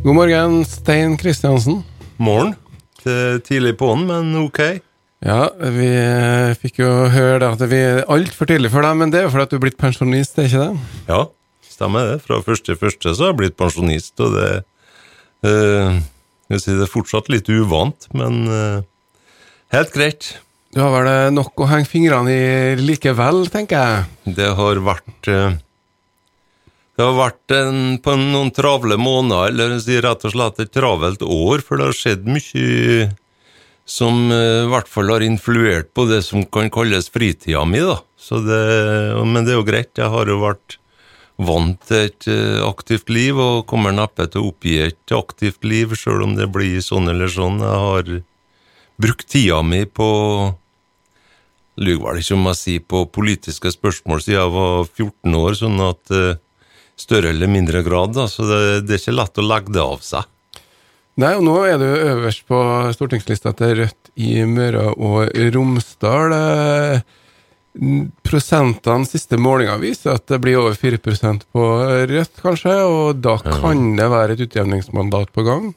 God morgen, Stein Kristiansen. Morgen. Tidlig på'n, men ok. Ja, vi eh, fikk jo høre da at vi er altfor tidlig for deg, men det er jo fordi at du er blitt pensjonist, er ikke det? Ja, stemmer det. Fra første første så har jeg blitt pensjonist, og det øh, jeg vil si det er fortsatt litt uvant, men øh, helt greit. Du har vel nok å henge fingrene i likevel, tenker jeg. Det har vært eh, Det har vært en, på noen travle måneder, eller si rett og slett et travelt år, for det har skjedd mye som eh, i hvert fall har influert på det som kan kalles fritida mi, da. Det, men det er jo greit. Jeg har jo vært vant til et eh, aktivt liv, og kommer neppe til å oppgi et aktivt liv, sjøl om det blir sånn eller sånn. Jeg har brukt tida mi på Lyver vel ikke om jeg sier på politiske spørsmål siden jeg var 14 år, sånn at eh, større eller mindre grad, da, så det, det er ikke lett å legge det av seg. Nei, og nå er du øverst på stortingslista til Rødt i Møre og Romsdal. Prosentene siste målinga viser at det blir over 4% på Rødt, kanskje, og da kan det være et utjevningsmandat på gang?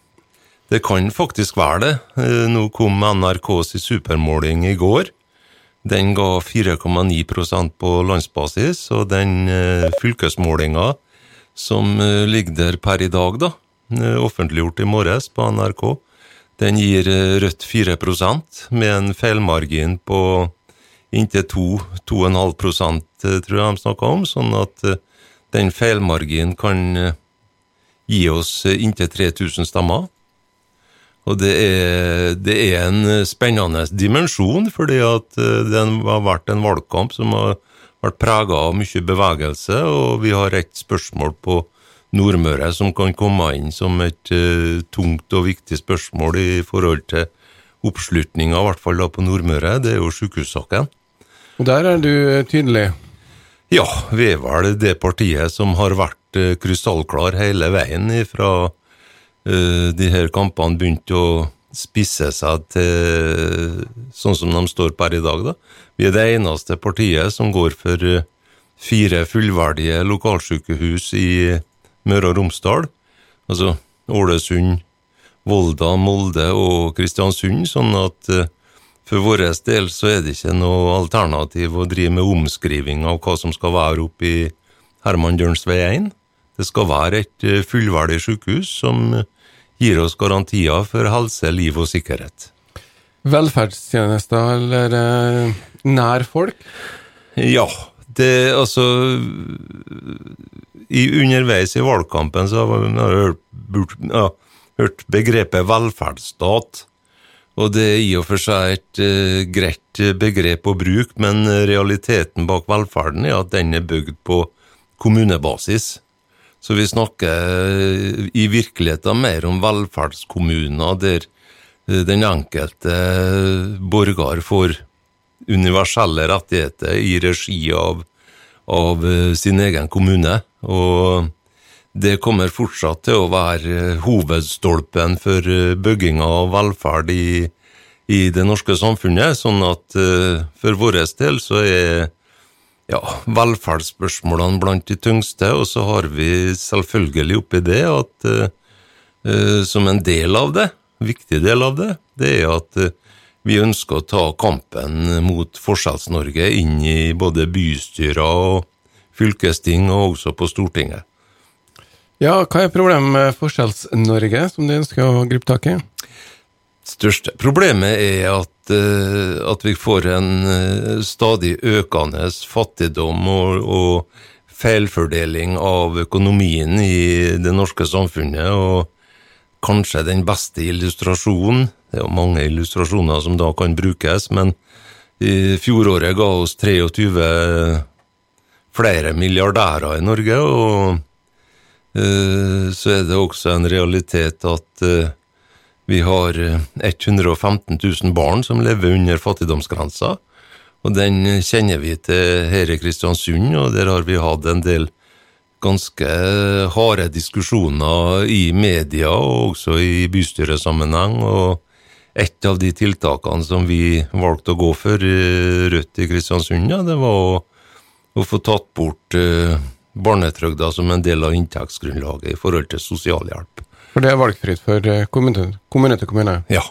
Det kan faktisk være det. Eh, Nå kom NRKs supermåling i går. Den ga 4,9% på landsbasis, og den eh, fylkesmålinga som eh, ligger der per i dag, da, eh, offentliggjort i morges på NRK, den gir eh, Rødt 4% med en feilmargin på inntil 2-2,5 eh, tror jeg de snakka om, sånn at den feilmarginen kan gi oss inntil 3000 stemmer. Og det er, det er en spennende dimensjon, fordi at det har vært en valgkamp som har vært prega av mye bevegelse, og vi har et spørsmål på Nordmøre som kan komme inn som et uh, tungt og viktig spørsmål i forhold til oppslutninga, i hvert fall da på Nordmøre. Det er jo sykehussaken. Og der er du eh, tydelig. Ja, vi er vel det partiet som har vært uh, krystallklar hele veien fra uh, de her kampene begynte å spisse seg til sånn som de står per i dag. da. Vi er det eneste partiet som går for eh, fire fullverdige lokalsykehus i Møre og Romsdal. Altså Ålesund, Volda, Molde og Kristiansund, sånn at eh, for vår del så er det ikke noe alternativ å drive med omskriving av hva som skal være oppe i Herman Dørns vei 1. Det skal være et eh, fullverdig sykehus som gir oss garantier for helse, liv og sikkerhet. Velferdstjenester eller eh, nær folk? Ja, det altså i, Underveis i valgkampen så har vi hørt, ja, hørt begrepet velferdsstat. Og det er i og for seg et eh, greit begrep å bruke, men realiteten bak velferden er at den er bygd på kommunebasis. Så vi snakker eh, i virkeligheten mer om velferdskommuner der eh, den enkelte eh, borger får universelle rettigheter i regi av, av sin egen kommune. Og det kommer fortsatt til å være hovedstolpen for bygginga av velferd i, i det norske samfunnet. Sånn at for vår del så er ja, velferdsspørsmålene blant de tyngste, og så har vi selvfølgelig oppi det at eh, eh, som en del av det, viktig del av det, det er at eh, vi ønsker å ta kampen mot Forskjells-Norge inn i både bystyrer og fylkesting, og også på Stortinget. Ja, hva er problemet med Forskjells-Norge, som du ønsker å gripe tak i? Største problemet er at, at vi får en eh, stadig økende fattigdom og, og feilfordeling av økonomien i det norske samfunnet, og kanskje den beste illustrasjonen, det er jo mange illustrasjoner som da kan brukes, men i fjoråret ga oss 23 flere milliardærer i Norge, og eh, så er det også en realitet at eh, vi har eh, 115 000 barn som lever under fattigdomsgrensa, og den kjenner vi til her i Kristiansund, og der har vi hatt en del ganske harde diskusjoner i media og også i bystyresammenheng, og et av de tiltakene som vi valgte å gå for eh, Rødt i Kristiansund, ja, det var å, å få tatt bort eh, barnetrygda som en del av inntektsgrunnlaget i forhold til sosialhjelp. For det er valgfritt for eh, kommune, kommune til kommune. Ja.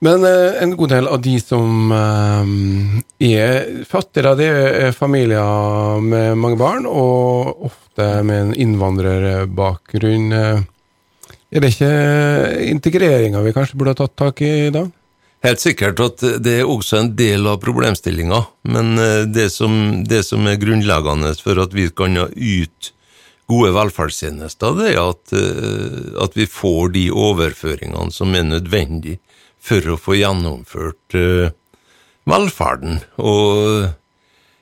Men eh, en god del av de som eh, er fattigere, det er familier med mange barn, og ofte med en innvandrerbakgrunn. Er det ikke integreringa vi kanskje burde ha tatt tak i da? Helt sikkert at det er også en del av problemstillinga, men det som, det som er grunnleggende for at vi kan yte gode velferdstjenester, det er at, eh, at vi får de overføringene som er nødvendig for å få gjennomført eh, velferden. Og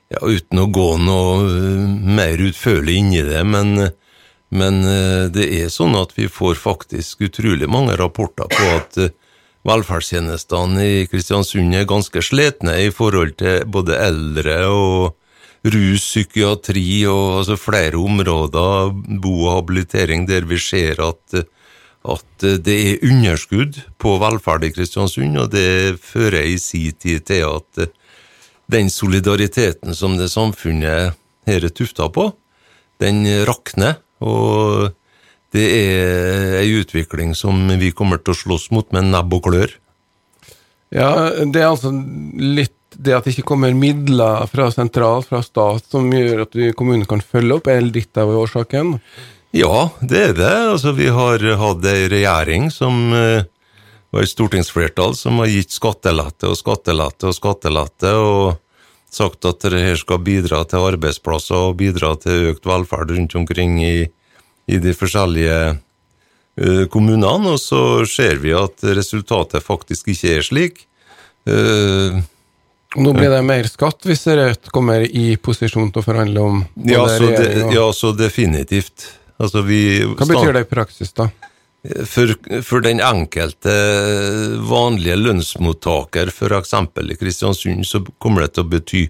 ja, uten å gå noe eh, mer utførlig inn i det, men, men det er sånn at vi får faktisk utrolig mange rapporter på at velferdstjenestene i Kristiansund er ganske slitne i forhold til både eldre og rus, psykiatri og altså flere områder, bo og habilitering, der vi ser at, at det er underskudd på velferd i Kristiansund, og det fører i sin tid til at den solidariteten som det samfunnet her er tufta på, den rakner. Og det er ei utvikling som vi kommer til å slåss mot med nebb og klør. Ja, det er altså litt det at det ikke kommer midler fra sentralt, fra stat, som gjør at kommunen kan følge opp, er litt av årsaken. Ja, det er det. Altså, vi har hatt ei regjering som var og et stortingsflertall som har gitt skattelette og skattelette og skattelette, og sagt at det her skal bidra til arbeidsplasser og bidra til økt velferd rundt omkring i, i de forskjellige eh, kommunene, og så ser vi at resultatet faktisk ikke er slik. Eh, Og nå blir det mer skatt hvis Rødt kommer i posisjon til å forhandle om ja, så det, ja, så definitivt. Altså, vi Hva betyr det i praksis, da? For, for den enkelte vanlige lønnsmottaker, f.eks. i Kristiansund, så kommer det til å bety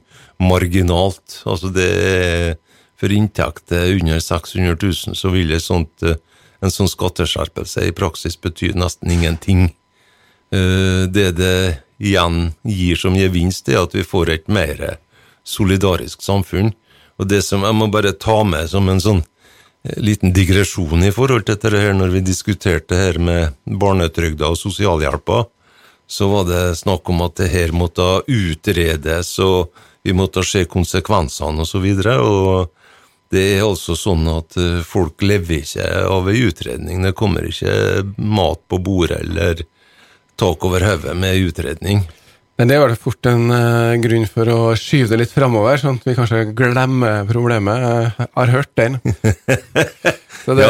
marginalt. Altså det er For inntekter under 600 000 så vil sånt, eh, en sånn skatteskjerpelse i praksis bety nesten ingenting. Det Det det igjen gir som gevinst, er at vi får et mer solidarisk samfunn. Og det som jeg må bare ta med som en sånn eh, liten digresjon i forhold til dette her, når vi diskuterte her med barnetrygda og sosialhjelpa, så var det snakk om at det her måtte utredes, og vi måtte se konsekvensene og så og det er altså sånn at eh, folk lever ikke av ei utredning, det kommer ikke mat på bordet eller tak over hodet med utredning. Men det er vel fort en uh, grunn for å skyve det litt framover, sånn at vi kanskje glemmer problemet. Jeg har hørt den. Så det,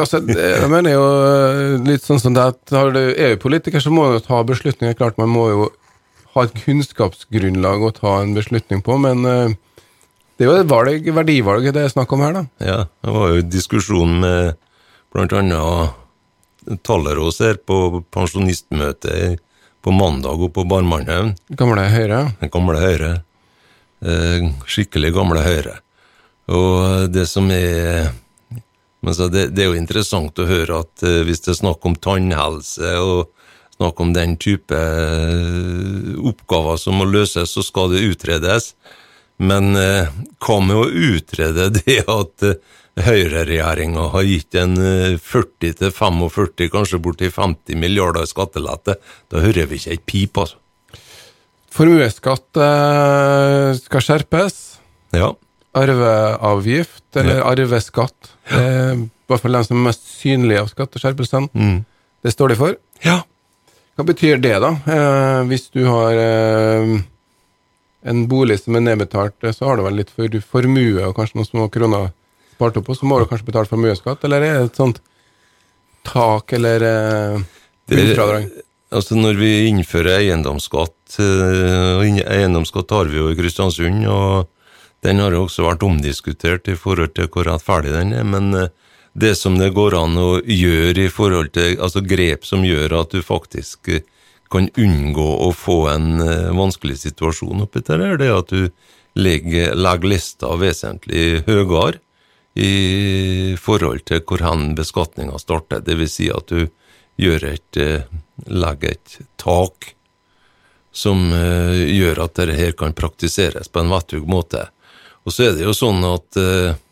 altså, det, jeg mener jo eh, litt sånn som det at har du EU-politiker, så må du ta beslutninger. Klart man må jo ha et kunnskapsgrunnlag å ta en beslutning på, men uh, det er jo et valg, verdivalg det er snakk om her, da. Ja, det var jo diskusjon med blant annet Tallerås på pensjonistmøtet på mandag og på Barmannhaugen. Gamle Høyre. Gamle Høyre. Eh, skikkelig gamle Høyre. Og det som er det, det er jo interessant å høre at eh, hvis det er snakk om tannhelse og snakk om den type eh, oppgaver som må løses, så skal det utredes. Men hva med å utrede det at høyreregjeringa har gitt en eh, 40-45, kanskje borti 50 milliarder i skattelette? Da hører vi ikke et pip, altså. Formuesskatt eh, skal skjerpes. Ja. Arveavgift, eller arveskatt. Ja. er i hvert fall den som er mest synlig av skatteskjerpelsene. Mm. Det står de for. ja. Hva betyr det, da? Eh, hvis du har eh, en bolig som er nedbetalt, eh, så har du vel litt for formue og kanskje noen små kroner spart opp, på, så må du kanskje betale formuesskatt, eller er det et sånt tak eller bunnfradrag? Altså Når vi innfører eiendomsskatt eh, Eiendomsskatt har vi jo i Kristiansund, og den har jo også vært omdiskutert i forhold til hvor rettferdig den er. Men eh, det som det går an å gjøre i forhold til altså grep som gjør at du faktisk kan unngå å få en vanskelig situasjon oppi der, det er at du legger, legger lista vesentlig høyere i forhold til hvor hen beskatninga starter. Vil si at du gjør et, eh, legger et tak som eh, gjør at dette her kan praktiseres på en vettug måte. Og så er det jo sånn at eh,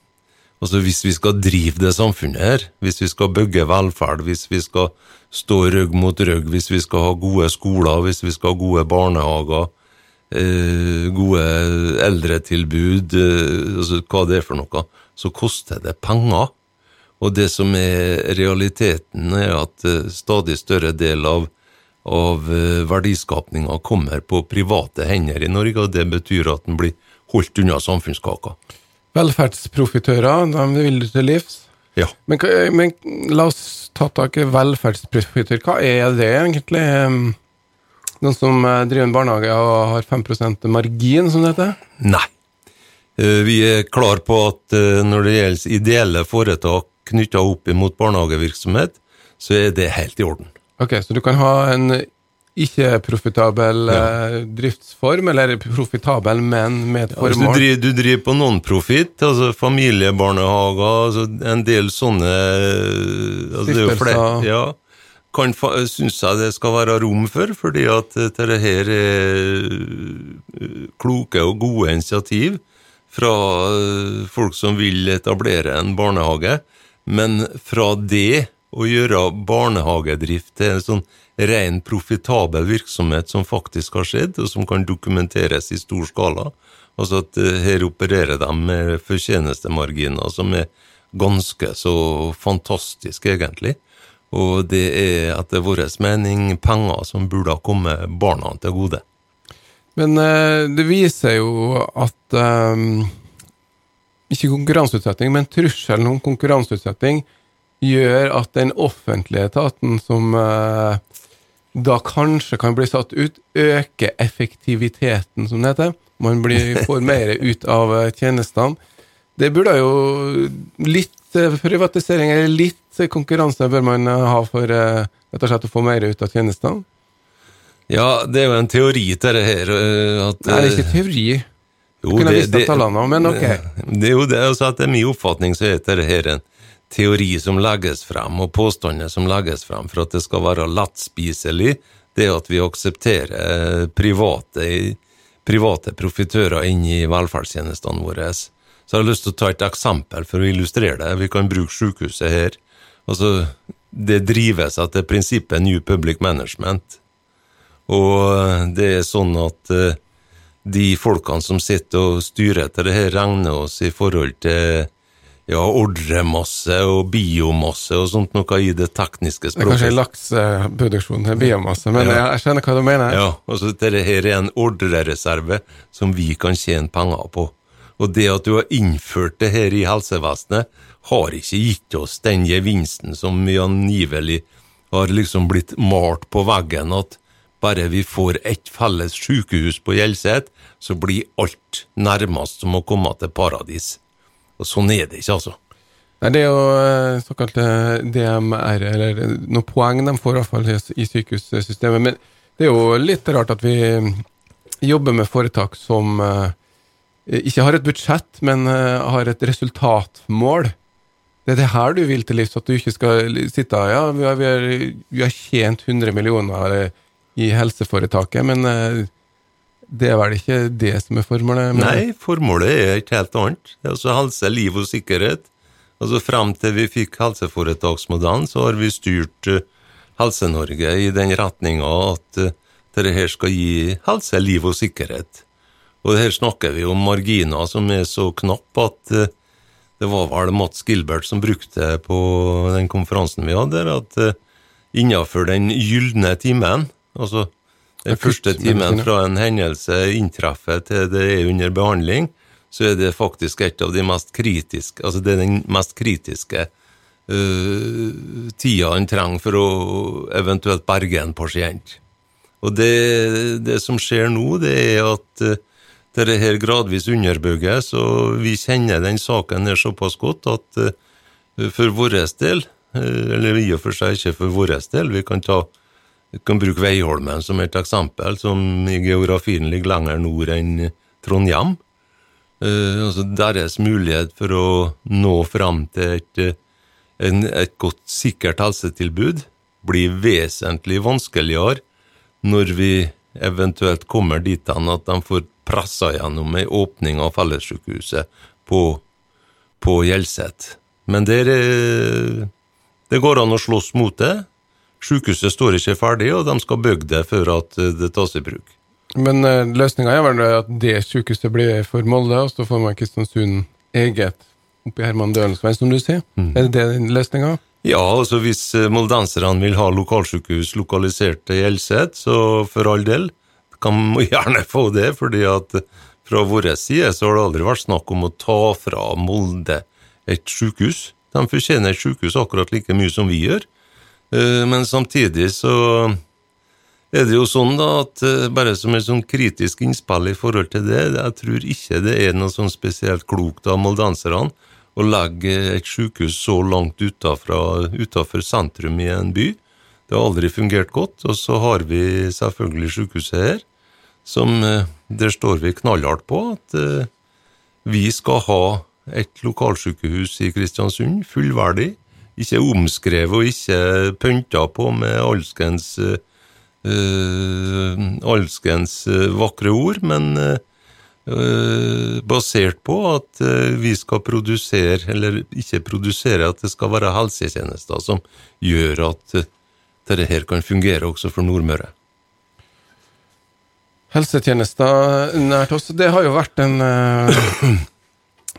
Altså Hvis vi skal drive det samfunnet her, hvis vi skal bygge velferd, hvis vi skal stå rygg mot rygg, hvis vi skal ha gode skoler, hvis vi skal ha gode barnehager, eh, gode eldretilbud, altså hva det er for noe, så koster det penger. Og det som er realiteten, er at eh, stadig større del av, av eh, verdiskapninga kommer på private hender i Norge, og det betyr at den blir holdt unna samfunnskaka. Velferdsprofitører, de vil du til livs. Ja. Men, men la oss ta tak i velferdsprofitør. Hva er det egentlig? Noen som eh, driver en barnehage og har 5% margin, som det heter? Nei. Eh, Vi er klar på at eh, når det gjelder ideelle foretak knytta opp imot barnehagevirksomhet, så er det helt i orden. Ok, så du kan ha en ikke-profitabel Ja. eh, driftsform, eller profitabel, men med et Hvis du formål. driver, du driver på non-profit, altså familiebarnehager, altså en del sånne altså Stiftelser. det er jo flere, ja, kan, synes jeg det skal være rom for, fordi at dette her er kloke og gode initiativ fra eh, folk som vil etablere en barnehage, men fra det å gjøre barnehagedrift til en sånn ren profitabel virksomhet som faktisk har skjedd, og som kan dokumenteres i stor skala, altså at eh, her opererer de med fortjenestemarginer som er ganske så fantastiske, egentlig. Og det er etter vår mening penger som burde ha kommet barna til gode. Men uh, det viser jo at um, Ikke konkurranseutsetting, men trusselen om konkurranseutsetting gjør at den offentlige etaten som uh, da kanskje kan bli satt ut, øker effektiviteten, som det heter. Man blir, får mer ut av eh, tjenestene. Det burde jo litt privatisering eller litt konkurranse bør man ha for uh, rett og slett å få mer ut av tjenestene. Ja, det er jo en teori til det her. eh, At, Nei, det er eh, ikke teori. Jo, det- det- tallene, men ok. Det er jo det, altså at det er min oppfatning så er dette her en teori som legges frem, og påstander som legges frem for at det skal være lettspiselig, det at vi aksepterer eh, private, private profitører inn i velferdstjenestene våre. Så jeg har lyst til å ta et eksempel for å illustrere det. Vi kan bruke sykehuset her. Altså, det drives etter prinsippet New Public Management. Og det er sånn at eh, de folkene som sitter og styrer etter det her, regner oss i forhold til ja, ordremasse og biomasse og sånt noe i det tekniske språket. Det er kanskje lakseproduksjon til biomasse, men Ja. jeg skjønner hva du mener. Ja, altså dette her er en ordrereserve som vi kan tjene penger på. Og det at du har innført det her i helsevesenet, har ikke gitt oss den gevinsten som vi angivelig har liksom blitt malt på veggen, at bare vi får ett felles sykehus på Hjelset, så blir alt nærmest som å komme til paradis. Og sånn er det ikke, altså. Nei, det er jo eh, såkalte DMR, eller noen poeng de får i hvert fall i, sykehussystemet. Men det er jo litt rart at vi jobber med foretak som eh, ikke har et budsjett, men eh, har et resultatmål. Det er det her du vil til livs, at du ikke skal sitte Ja, vi har, vi har, tjent 100 millioner eh, i helseforetaket, men eh, det er vel ikke det som er formålet? Nei, formålet er et helt annet. Altså helse, liv og sikkerhet. Altså Frem til vi fikk helseforetaksmodellen, så har vi styrt eh, Helse-Norge i den retninga at uh, dette skal gi helse, liv og sikkerhet. Og her snakker vi om marginer som er så knappe at eh, det var vel Mats Gilbert som brukte på den konferansen vi hadde, at innenfor den gylne timen, altså den første timen fra en hendelse inntreffer til det er under behandling, så er det faktisk et av de mest kritiske, altså det er den mest kritiske uh, tida en trenger for å eventuelt berge en pasient. Og det, det som skjer nå, det er at uh, dette her gradvis underbygges, og vi kjenner den saken her såpass godt at uh, for vår del, eller i og for seg ikke for vår del, vi kan ta vi kan bruke Veiholmen som et eksempel, som i geografien ligger lenger nord enn Trondheim. Uh, altså deres mulighet for å nå fram til et, eh, en, et godt, sikkert helsetilbud blir vesentlig vanskeligere når vi eventuelt kommer dit hen at de får pressa gjennom ei åpning av fellessykehuset på, på Hjelset. Men eh, det går an å slåss mot det. Sykehuset står ikke ferdig, og de skal bygge det før at eh, det tas i bruk. Men uh, løsninga er vel at det sykehuset blir for Molde, og så får man Kristiansund eget oppi Herman Dølensveien, som du sier. Mm. Er det det løsninga? Ja, altså hvis eh, moldenserne vil ha lokalsykehus lokalisert til Hjelset, så for all del, kan man gjerne få det, fordi at fra vår side så har det aldri vært snakk om å ta fra Molde et sykehus. De fortjener et sykehus akkurat like mye som vi gjør, Eh, men samtidig så er det jo sånn da at eh, bare som et sånn kritisk innspill i forhold til det, jeg tror ikke det er noe sånn spesielt klokt av moldenserne å legge et sykehus så langt utafor sentrum i en by. Det har aldri fungert godt. Og så har vi selvfølgelig sykehuset her, som eh, der står vi knallhardt på at vi skal ha et lokalsykehus i Kristiansund, fullverdig, ikke omskrevet og ikke pynta på med alskens, uh, alskens uh, vakre ord, men uh, basert på at vi skal produsere, eller ikke produsere, at det skal være helsetjenester som gjør at dette her kan fungere også for Nordmøre. Helsetjenester nært oss, det har jo vært en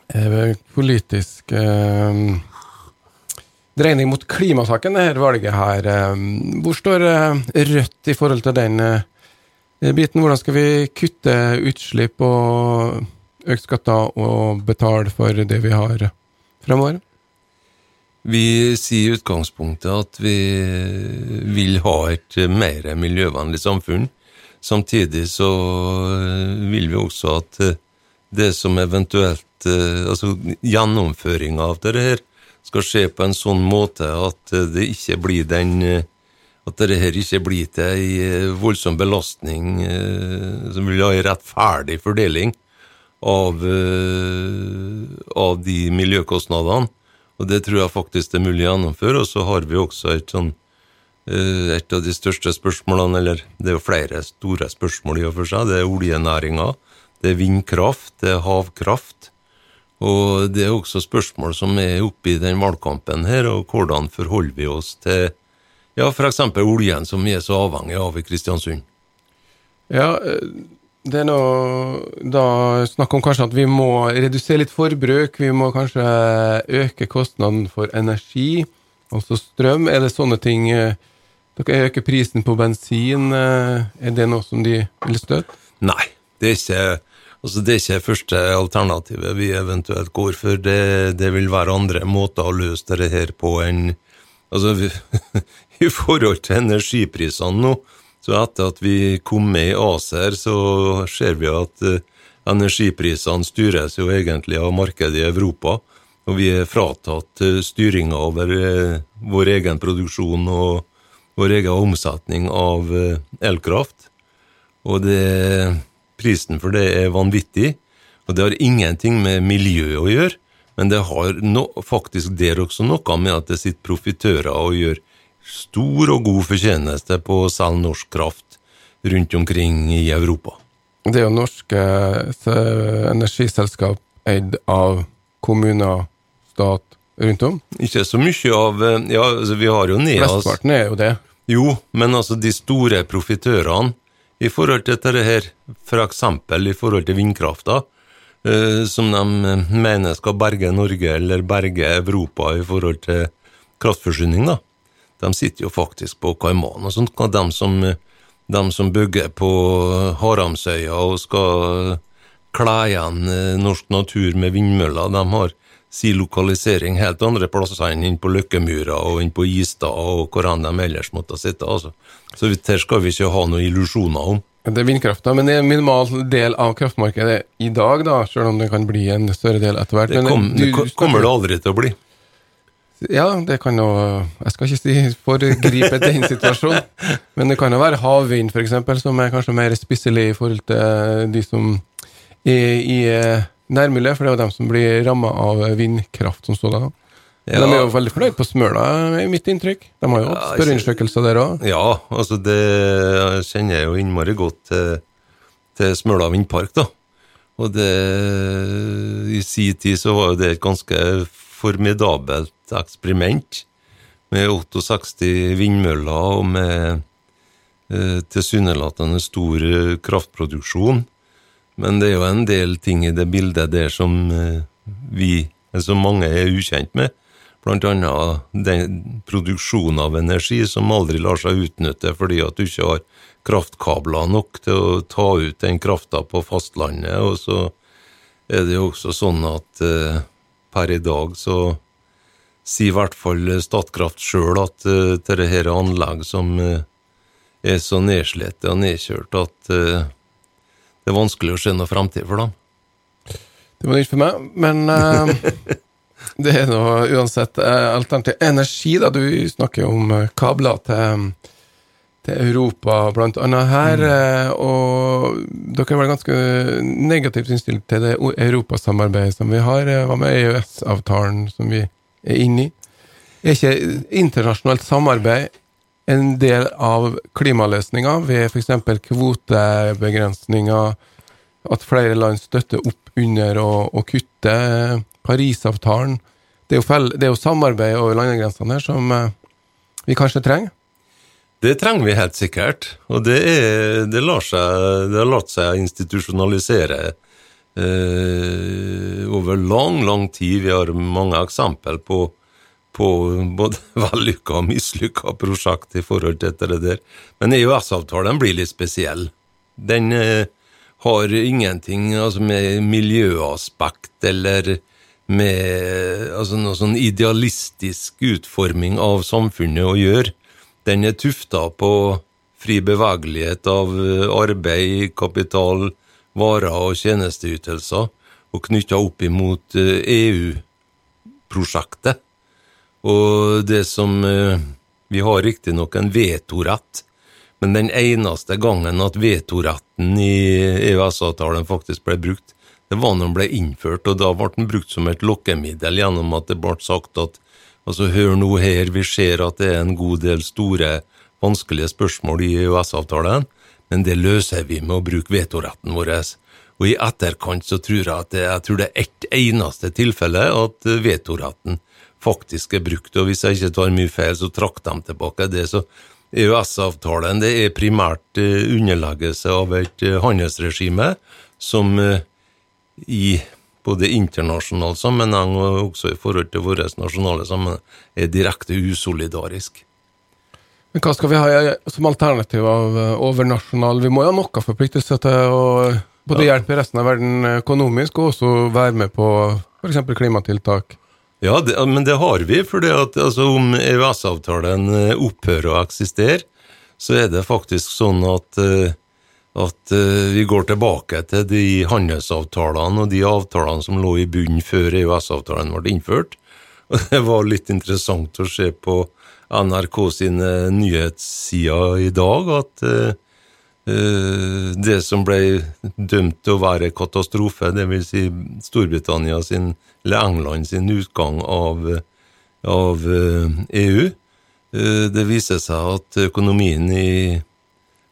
politisk dreining mot klimasaken, dette valget her. Eh, hvor står eh, Rødt i forhold til den eh, biten? Hvordan skal vi kutte utslipp og øke skatter og betale for det vi har fremover? Vi sier i utgangspunktet at vi vil ha et mer miljøvennlig samfunn. Samtidig så vil vi også at det som eventuelt Altså gjennomføringa av det her, skal skje på en sånn måte at det ikke blir den at dette her ikke blir til ei eh, voldsom belastning eh, som vil ha en rettferdig fordeling av, eh, av, de miljøkostnadene. Og det tror jeg faktisk det er mulig å gjennomføre. Og så har vi også et sånn et av de største spørsmålene, eller det er jo flere store spørsmål i og for seg, det er oljenæringa, det er vindkraft, det er havkraft. Og det er også spørsmål som er oppe i den valgkampen her, og hvordan forholder vi oss til ja, f.eks. oljen som vi er så avhengig av i Kristiansund? Ja, det er noe da snakk om kanskje at vi må redusere litt forbruk. Vi må kanskje øke kostnaden for energi, altså strøm. Er det sånne ting Dere øker prisen på bensin. Er det noe som de vil støtte? Nei, det er ikke Altså, det er ikke første alternativet vi eventuelt går for. Det, det vil være andre måter å løse dette her på enn Altså, vi, i forhold til energiprisene nå, så etter at vi kom med i ACER, så ser vi at uh, energiprisene styres jo egentlig av markedet i Europa. Og vi er fratatt uh, styringa over uh, vår egen produksjon og vår egen omsetning av elkraft. Og det Prisen for det er vanvittig, og det har ingenting med miljøet å gjøre, men det har no, faktisk der også noe med at det sitter profitører og gjør stor og god fortjeneste på å selge norsk kraft rundt omkring i Europa. Det er jo norske energiselskap eid av kommuner, stat, rundt om? Ikke så mye av Ja, altså vi har jo NEAS Mesteparten er jo det. Jo, men altså de store profitørene i forhold til dette her, f.eks. eksempel i forhold til vindkrafta, eh, som de eh, mener skal berge Norge eller berge Europa i forhold til kraftforsyning, da. De sitter jo faktisk på Kaiman og sånt. De som, de som bygger på Haramsøya og skal kle igjen eh, norsk natur med vindmøller, de har si lokalisering helt andre plasser enn inn på Løkkemyra og inn på Istad og hvor enn de ellers måtte sitte. altså. Så her skal vi ikke ha noen illusjoner om. Det er vindkrafta, men det er en minimal del av kraftmarkedet i dag, da, selv om det kan bli en større del etter hvert. Det, kom, du, det kommer det aldri til å bli. Ja, det kan jo Jeg skal ikke si foregripe den situasjonen, men det kan jo være havvind, f.eks., som er kanskje mer spisselig i forhold til de som er i nærmiljøet, for det er jo dem som blir ramma av vindkraft som sådan. Ja. De er jo veldig fornøyd på Smøla, er mitt inntrykk. De har jo hatt ja, spørreundersøkelser der òg. Ja, altså det kjenner jeg jo innmari godt til, til Smøla vindpark, da. Og det I sin tid så var jo det et ganske formidabelt eksperiment. Med 68 vindmøller og med eh, tilsynelatende stor eh, kraftproduksjon. Men det er jo en del ting i det bildet der som eh, vi, som mange er ukjent med. Blant annet den produksjonen av energi som aldri lar seg utnytte fordi at du ikke har kraftkabler nok til å ta ut den krafta på fastlandet. Og så er det jo også sånn at eh, per i dag så sier i hvert fall Statkraft sjøl at eh, dette er anlegg som eh, er så nedslitte og nedkjørt at eh, det er vanskelig å se noe fremtid for dem. Det var nytt for meg, men uh, det er nå uansett uh, alternativ energi, da. Du snakker om eh, kabler til, til Europa, blant annet her. eh, Og dere er vel ganske negativt innstilt til det europasamarbeidet som vi har. Hva med EØS-avtalen som vi er inne i? Er ikke internasjonalt samarbeid en del av klimaløsninga ved f.eks. kvotebegrensninger, at flere land støtter opp under å, å kutte Parisavtalen? Det er, jo fell, det er jo samarbeid over landegrensene her som eh, vi kanskje trenger. Det trenger vi helt sikkert, og det, er, det, lar seg, det har latt seg institusjonalisere eh, over lang, lang tid. Vi har mange eksempel på, på både vellykka og mislykka prosjekt i forhold til dette der. Men EØS-avtalen blir litt spesiell. Den eh, har ingenting altså med miljøaspekt eller med altså noe sånn idealistisk utforming av samfunnet å gjøre. Den er tufta på fri bevegelighet av eh, arbeid, kapital, varer og tjenesteytelser, og knytta opp imot eh, EU-prosjektet. Og det som eh, Vi har riktignok en vetorett, men den eneste gangen at vetoretten i EØS-avtalen faktisk ble brukt, det var når den ble innført, og da ble den brukt som et lokkemiddel gjennom at det ble sagt at altså hør nå her, vi ser at det er en god del store, vanskelige spørsmål i EØS-avtalen, men det løser vi med å bruke vetoretten vår. Og i etterkant så tror jeg at det, jeg tror det er ett eneste tilfelle at vetoretten faktisk er brukt, og hvis jeg ikke tar mye feil, så trakk de tilbake det. Så EØS-avtalen det er primært eh, underleggelse av et eh, handelsregime som eh, i både internasjonal sammenheng og også i forhold til vår nasjonale sammenheng er direkte usolidarisk. Men hva skal vi ha som alternativ av overnasjonal? Vi må jo ha noe forpliktelse til å både hjelpe resten av verden økonomisk, og også være med på f.eks. klimatiltak. Ja, det, men det har vi, for altså, om EØS-avtalen eh, opphører å eksistere, så er det faktisk sånn at, eh, at eh, vi går tilbake til de handelsavtalene og de avtalene som lå i bunnen før EØS-avtalen ble innført. Og det var litt interessant å se på NRK sine nyhetssider i dag at det som ble dømt til å være katastrofe, dvs. Si Storbritannia sin, eller England sin utgang av, av eh, EU, eh, det viser seg at økonomien i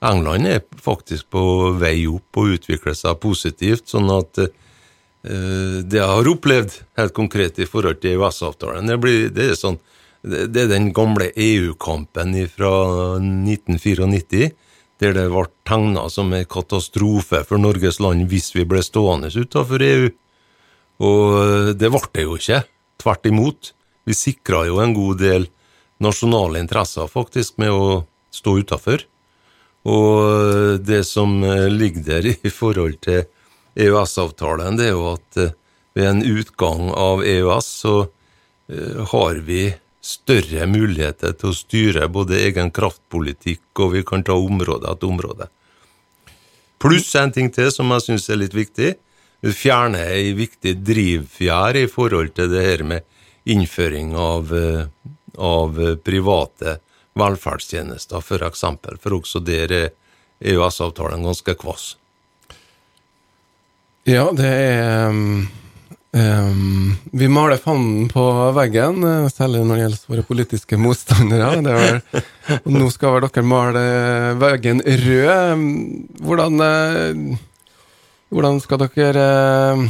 England er faktisk på vei opp og utvikler seg positivt, sånn at eh, det jeg har opplevd helt konkret i forhold til EØS-avtalen, det, det sånn det er den gamle EU-kampen fra 1994, der det ble tegna som en katastrofe for Norges land hvis vi ble stående utenfor EU. Og det ble det jo ikke. Tvert imot. Vi sikra jo en god del nasjonale interesser, faktisk, med å stå utafor. Og det som eh, ligger der i forhold til EØS-avtalen, det er jo at eh, ved en utgang av EØS så eh, har vi større muligheter til å styre både egen kraftpolitikk, og vi kan ta område etter område. Pluss en ting til som jeg syns er litt viktig. Vi fjerner ei viktig drivfjær i forhold til det her med innføring av, eh, av private velferdstjenester, for eksempel. For også der er EØS-avtalen ganske kvass. Ja, det er um, Vi maler fanden på veggen, eh, særlig når det gjelder våre politiske motstandere. Er vel, og nå skal vel dere male veggen rød. Um, Hvordan, eh, Hvordan skal dere eh,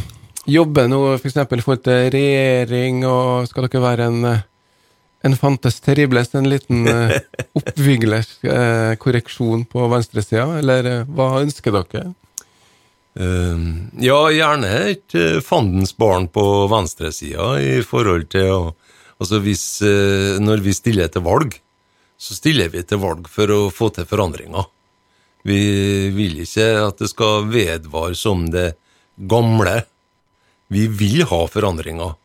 jobbe nå, f.eks. I forhold til regjering, og skal dere være en, en fantes terribles, en liten oppviglersk korreksjon på venstresida, eller hva ønsker dere? Eh, ja, gjerne et eh, fandens barn på venstresida i forhold til å Altså hvis eh, Når vi stiller til valg, så stiller vi til valg for å få til forandringer. Vi vil ikke at det skal vedvare som det gamle. Vi vil ha forandringer.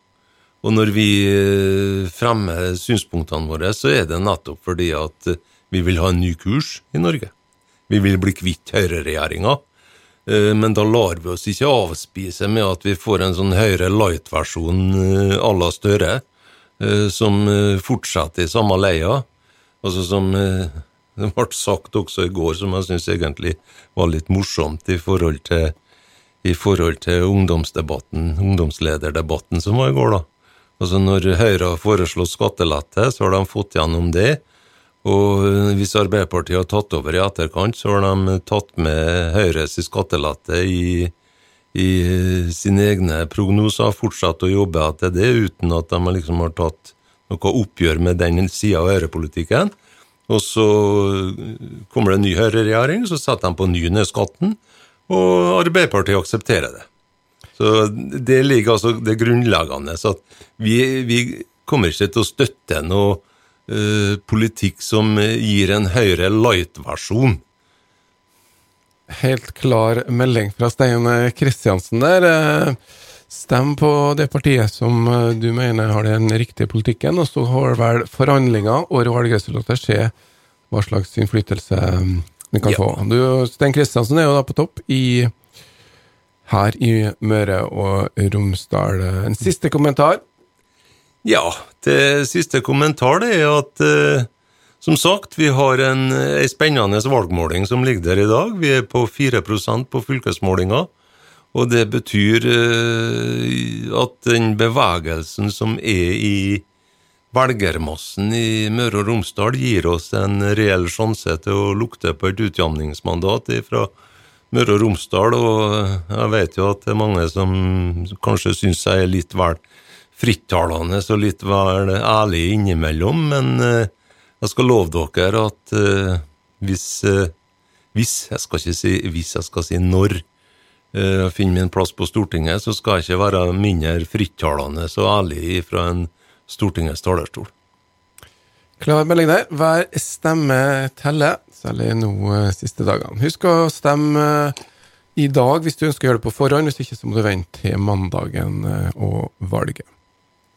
Og når vi eh, fremmer synspunktene våre, så er det nettopp fordi at vi vil ha en ny kurs i Norge. Vi vil bli kvitt høyreregjeringa. Eh, Men da lar vi oss ikke avspise med at vi får en sånn Høyre light-versjon eh, à la Støre, eh, som fortsetter i samme leia. Altså som det ble sagt også i går, som jeg syns egentlig var litt morsomt i forhold til i forhold til ungdomsdebatten, ungdomslederdebatten som var i går, da. Altså Når Høyre har foreslått skattelette, så har de fått gjennom det. Og hvis Arbeiderpartiet har tatt over i etterkant, så har de tatt med Høyres skattelette i, i sine egne prognoser, fortsatt å jobbe etter det, uten at de liksom har tatt noe oppgjør med den sida av høyrepolitikken. Og så kommer det en ny høyreregjering, så setter de på ny ned skatten, og Arbeiderpartiet aksepterer det. Så det ligger altså det grunnleggende. Så at vi, vi kommer ikke til å støtte noe eh, politikk som gir en høyere light-versjon. Helt klar melding fra Stein Kristiansen der. Eh, Stem på det partiet som eh, du mener har den riktige politikken, og så har vel forhandlinger og valgresultater skje hva slags innflytelse eh, vi kan Ja. få. Du, Stein Kristiansen er jo da på topp i her i Møre og Romsdal. En siste kommentar. Ja, det siste kommentar det er at eh, som sagt, vi har en, en spennende valgmåling som ligger der i dag. Vi er på 4% på fylkesmålinga. Og det betyr eh, at den bevegelsen som er i velgermassen i Møre og Romsdal, gir oss en reell sjanse til å lukte på et utjamningsmandat fra Møre og Romsdal. Og jeg vet jo at det er mange som kanskje syns jeg er litt vel frittalende og litt vel ærlig innimellom, men eh, jeg skal love dere at eh, hvis, eh, hvis Jeg skal ikke si hvis, jeg skal si når jeg finner min plass på Stortinget, så skal jeg ikke være mindre frittalende og ærlig fra en Stortingets talerstol. Klar melding der. Hver stemme teller, særlig nå siste dagene. Husk å stemme i dag hvis du ønsker å gjøre det på forhånd. Hvis ikke så må du vente til mandagen og valget.